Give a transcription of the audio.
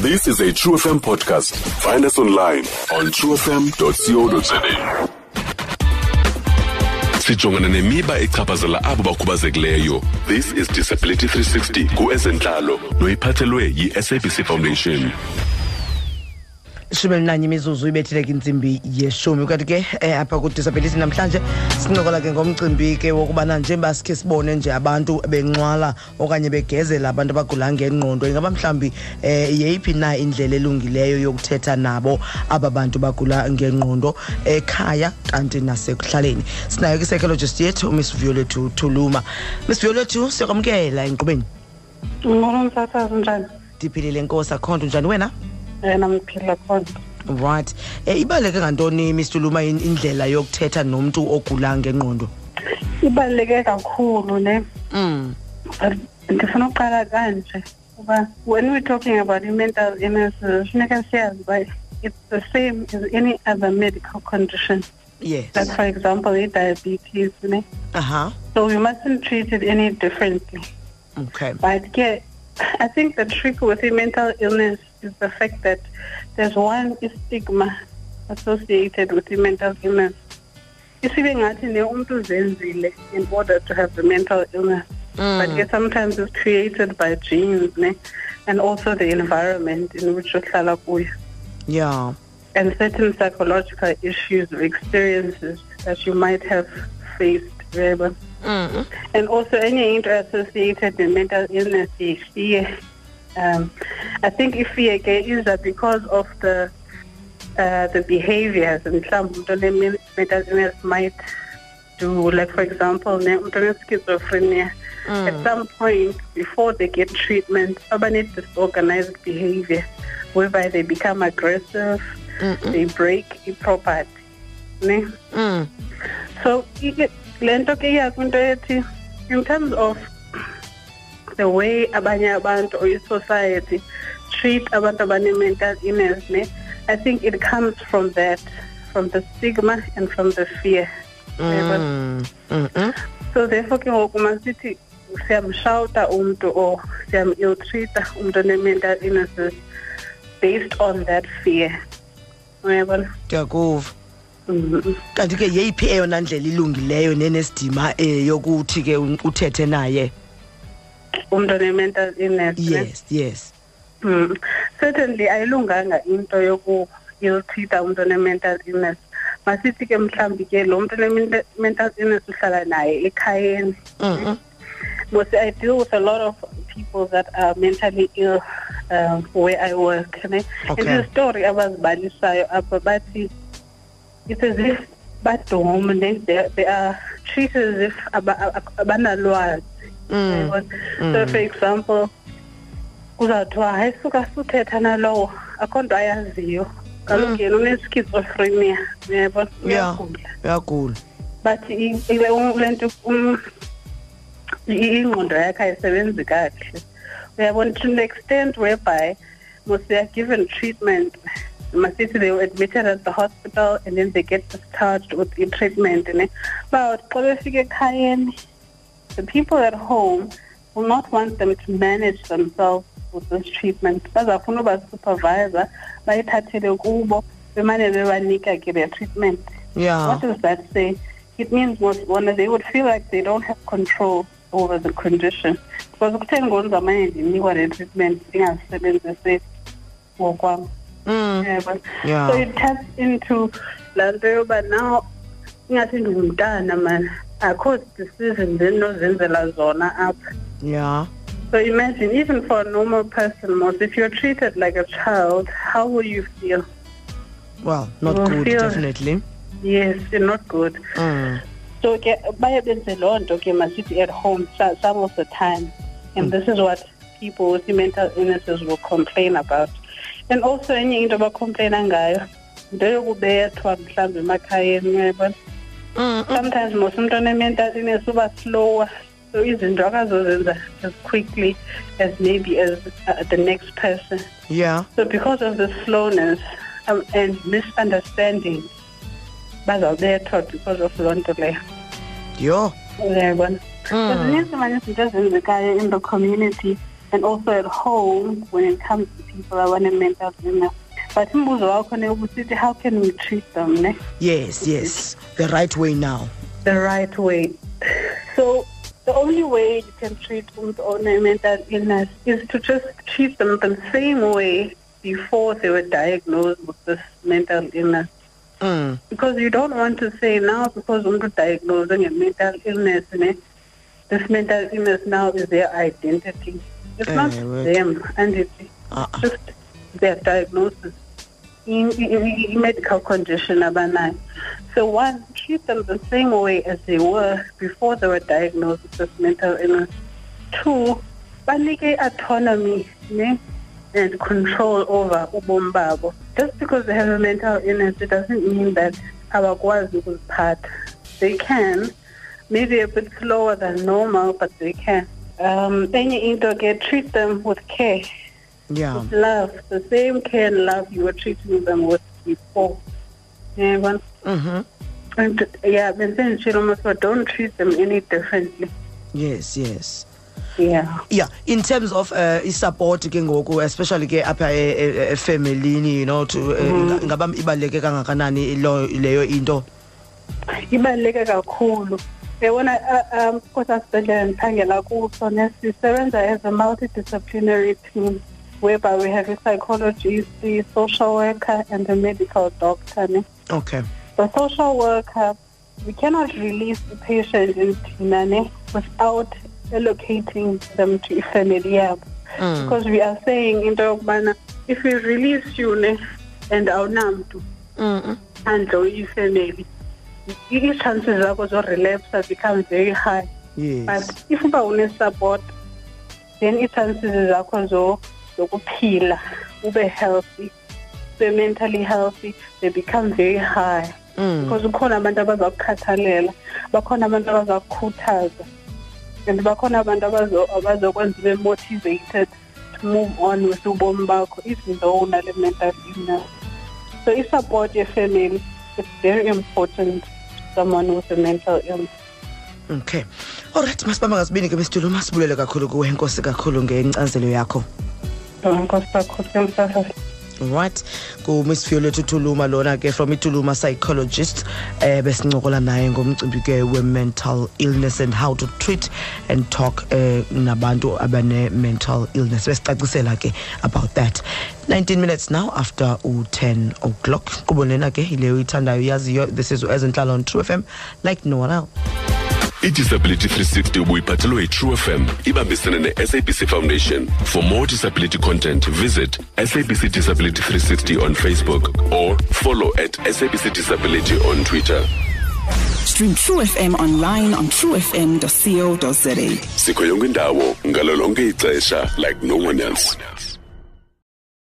This is a True FM podcast. Find us online on truefm.co.za. Sijongana nemiba echaphazela abo bakhubazekileyo. This is Disability 360 kuezentlalo noyiphathelwe yi-SABC Foundation. Ishumi elinanye imizuzu ibethile ke intsimbi yeshumi. Kanti ke eh, apha kudisability namhlanje sincokola ke ngomcimbi ke wokubana njengoba sikhe sibone nje abantu benqwala okanye begezela abantu abagula ngengqondo ingaba mhlawumbi um yeyiphi na indlela elungileyo yokuthetha nabo aba bantu bagula ngengqondo ekhaya kanti nasekuhlaleni? Sinayo ke psychologist yethu umiss violethu tuluma miss violethu siyakwamkela enkqubeni Ngolo msakazi njani? ndiphilile nkosi akho nto njani wena? Yena ngiphila khona. right um ibaluleke ngantoni mr luma in- indlela yokuthetha nomntu ogula ngengqondo Ibaluleke kakhulu ne. mm. Ndifuna uqala kanje kuba when we're talking about mental illness funeka siyazi uba it's the same as any other medical condition. yes Like for example, i-diabetes ne. uh-huh So we mustn't treat it any differently. okay But yeah, I think the trick with the mental illness is the fact that there's one stigma associated with the mental illness. Isibe ngathi ne umuntu uzenzile in order to have the mental illness. But yeah, sometimes it's created by genes ne? and also the environment in which uhlala kuyo yeah and certain psychological issues or experiences that you might have faced. Remember? mm. and also any into associated with mental illness is fear. Um, I think if fear ke is that because of the uh, the behaviors and some mental illness might do, like for example, ne- umuntu schizophrenia. At some point before they get treatment, somebody needs disorganized behavior, whereby they become aggressive, they break property. Ne? Mm. So i- le nto ke iya kwinto ethi in terms of the way abanye abantu or i-society treat abantu abane-mental illness ne I think it comes from that from the stigma and from the fear mm. Mm. Mm-mm. so therefore ke ngoku masithi siyamshawuta umntu or siyam-ill-treata umntu one-mental illnesses based on that fear uyabona ndiyakuva Mhm. kanti ke yeyiphi eyona ndlela ilungileyo nenesidima um yokuthi ke uthethe naye umntu one-mental illness ne? yes yes Mm. Certainly ayilunganga into yoku ill-treata umuntu one-mental illness. Masithi ke mhlambi ke lo muntu one-mental illness uhlala naye ekhayeni. Because I deal with a lot of people that are mentally ill um, where I work. Ne? Okay. And the story abazibalisayo apha bathi it's as if badom they, they are treated as if aba- aba- abanalwazi. Mm. So for example kuzawuthiwa hayi suka suthetha nalowo. Akho nto ayaziyo. Kaloku yena une-schizophrenia uyabona yeah uyagula uyagula but le nto um, ingqondo yakhe ayisebenzi kakuhle uyabona to the extent whereby must they are given treatment masithi they were admitted at the hospital and then they get discharged with i-treatment ne? But xa befika ekhayeni the people at home will not want them to manage themselves with this treatment bazafuna ubasupervisa bayithathele kubo bemane bebanika ke their treatment yeah what does that say? It means most one they would feel like they don't have control over the condition. Because ukutheni ngonzamanye ndinikwa le treatment ndingasebenzisi ngokwam. mm. Yeah. So it taps into laa nto yoba now ingathi ndingumntana man akho decisions endinozenzela zona apha. Yeah so imagine even for a normal person most if you're treated like a child how will you feel? Well not good feel- definitely. Yes you're not good. Mm. So ke baye benze loo nto ke masithi at home some of the time. And this is what people with mental illnesses will complain about. And also enye into abacomplaina ngayo yinto yokubethwa mhlawumbi emakhayeni uyayibona Mm. sometimes mos umntu one-mental illness uba slower so izinto akazozenza as quickly as maybe as uh, the next person yeah so because of the slowness um, and misunderstanding bazawubethwa because of loo nto leyo yho uyayibona Mm. zininzi manye izinto ezenzekayo in the community and also at home when it comes to people who have mental illness. But umbuzo wakho ne ubusithi how can we treat them ne? yes yes the right way now the right way. So the only way you can treat one mental illness is to just treat them the same way before they were diagnosed with this mental illness. mm. Because you don't want to say now because umuntu diagnosed with mental illness, ne, this mental illness now is their identity. It's not Eh, well. them, and it's uh just their diagnosis in, medical condition abanayo. So one, treat them the same way as they were before they were diagnosed with mental illness. Two, banike autonomy ne, and control over ubomi babo. Just because they have a mental illness, it doesn't mean that abakwazi ukuziphatha. They can, maybe a bit slower than normal, but they can. Um, enye into ke treat them with care yeah love, the same care and love you were treating them with before. Yeah, one, mm-hmm. and yeah, Vincent Chiromasa, don't treat them any differently. yes yes Yeah. yeah in terms of uh, i-support ke ngoku especially ke apha e- e- you know to uh, Mhm. ingaba ibaluleke kangakanani lo- leyo into ibaluleke kakhulu yabona uh, um kwesasibhedlela ndiphangela kuso ne sisebenza as a multidisciplinary team whereby we have a psychologist, the social worker and a medical doctor. Ne? okay The social worker, we cannot release the patient in Tinane without allocating them to family yabo. Mm. Because we are saying into yokubana if we release you ne and awunamntu Mm-mm. handle ifamily ii-chances zakho zo-relapse has become very high yes but if uba une-support then ii-chances zakho zo- zokuphila ube healthy be-mentally healthy they become very high. Mm. because kukhona abantu abazakukhathalela bakhona abantu abazakukhuthaza and bakhona abantu abazokwenza be-motivated to move on with ubomi bakho even though unale mental illness. So i-support yefamily is very important someone with a mental illness. Okay. Alright masibamba ngasibini ke besitulo masibulele kakhulu kuwe inkosi kakhulu ngencazelo yakho right. Kumiss Vuyolwethu Tuluma lona ke from ituluma psychologist eh besincokola naye ngomcimbi ke we-mental illness and how to treat and talk eh nabantu abane-mental illness. Besicacisela ke about that. 19 minutes now after u-10 o'clock. Qubo lena ke yileyo uyithandayo yaziyo this is ezentlalo on true fm like no one else idisability 360 ubuyiphathelwe yitrue fm ibambisene ne-sabc foundation. For more disability content visit sabc disability 360 on facebook or follow at sabc disability on twitter. Stream True FM online on truefm.co.za. sikho yonke indawo ngalo lonke ixesha like no one else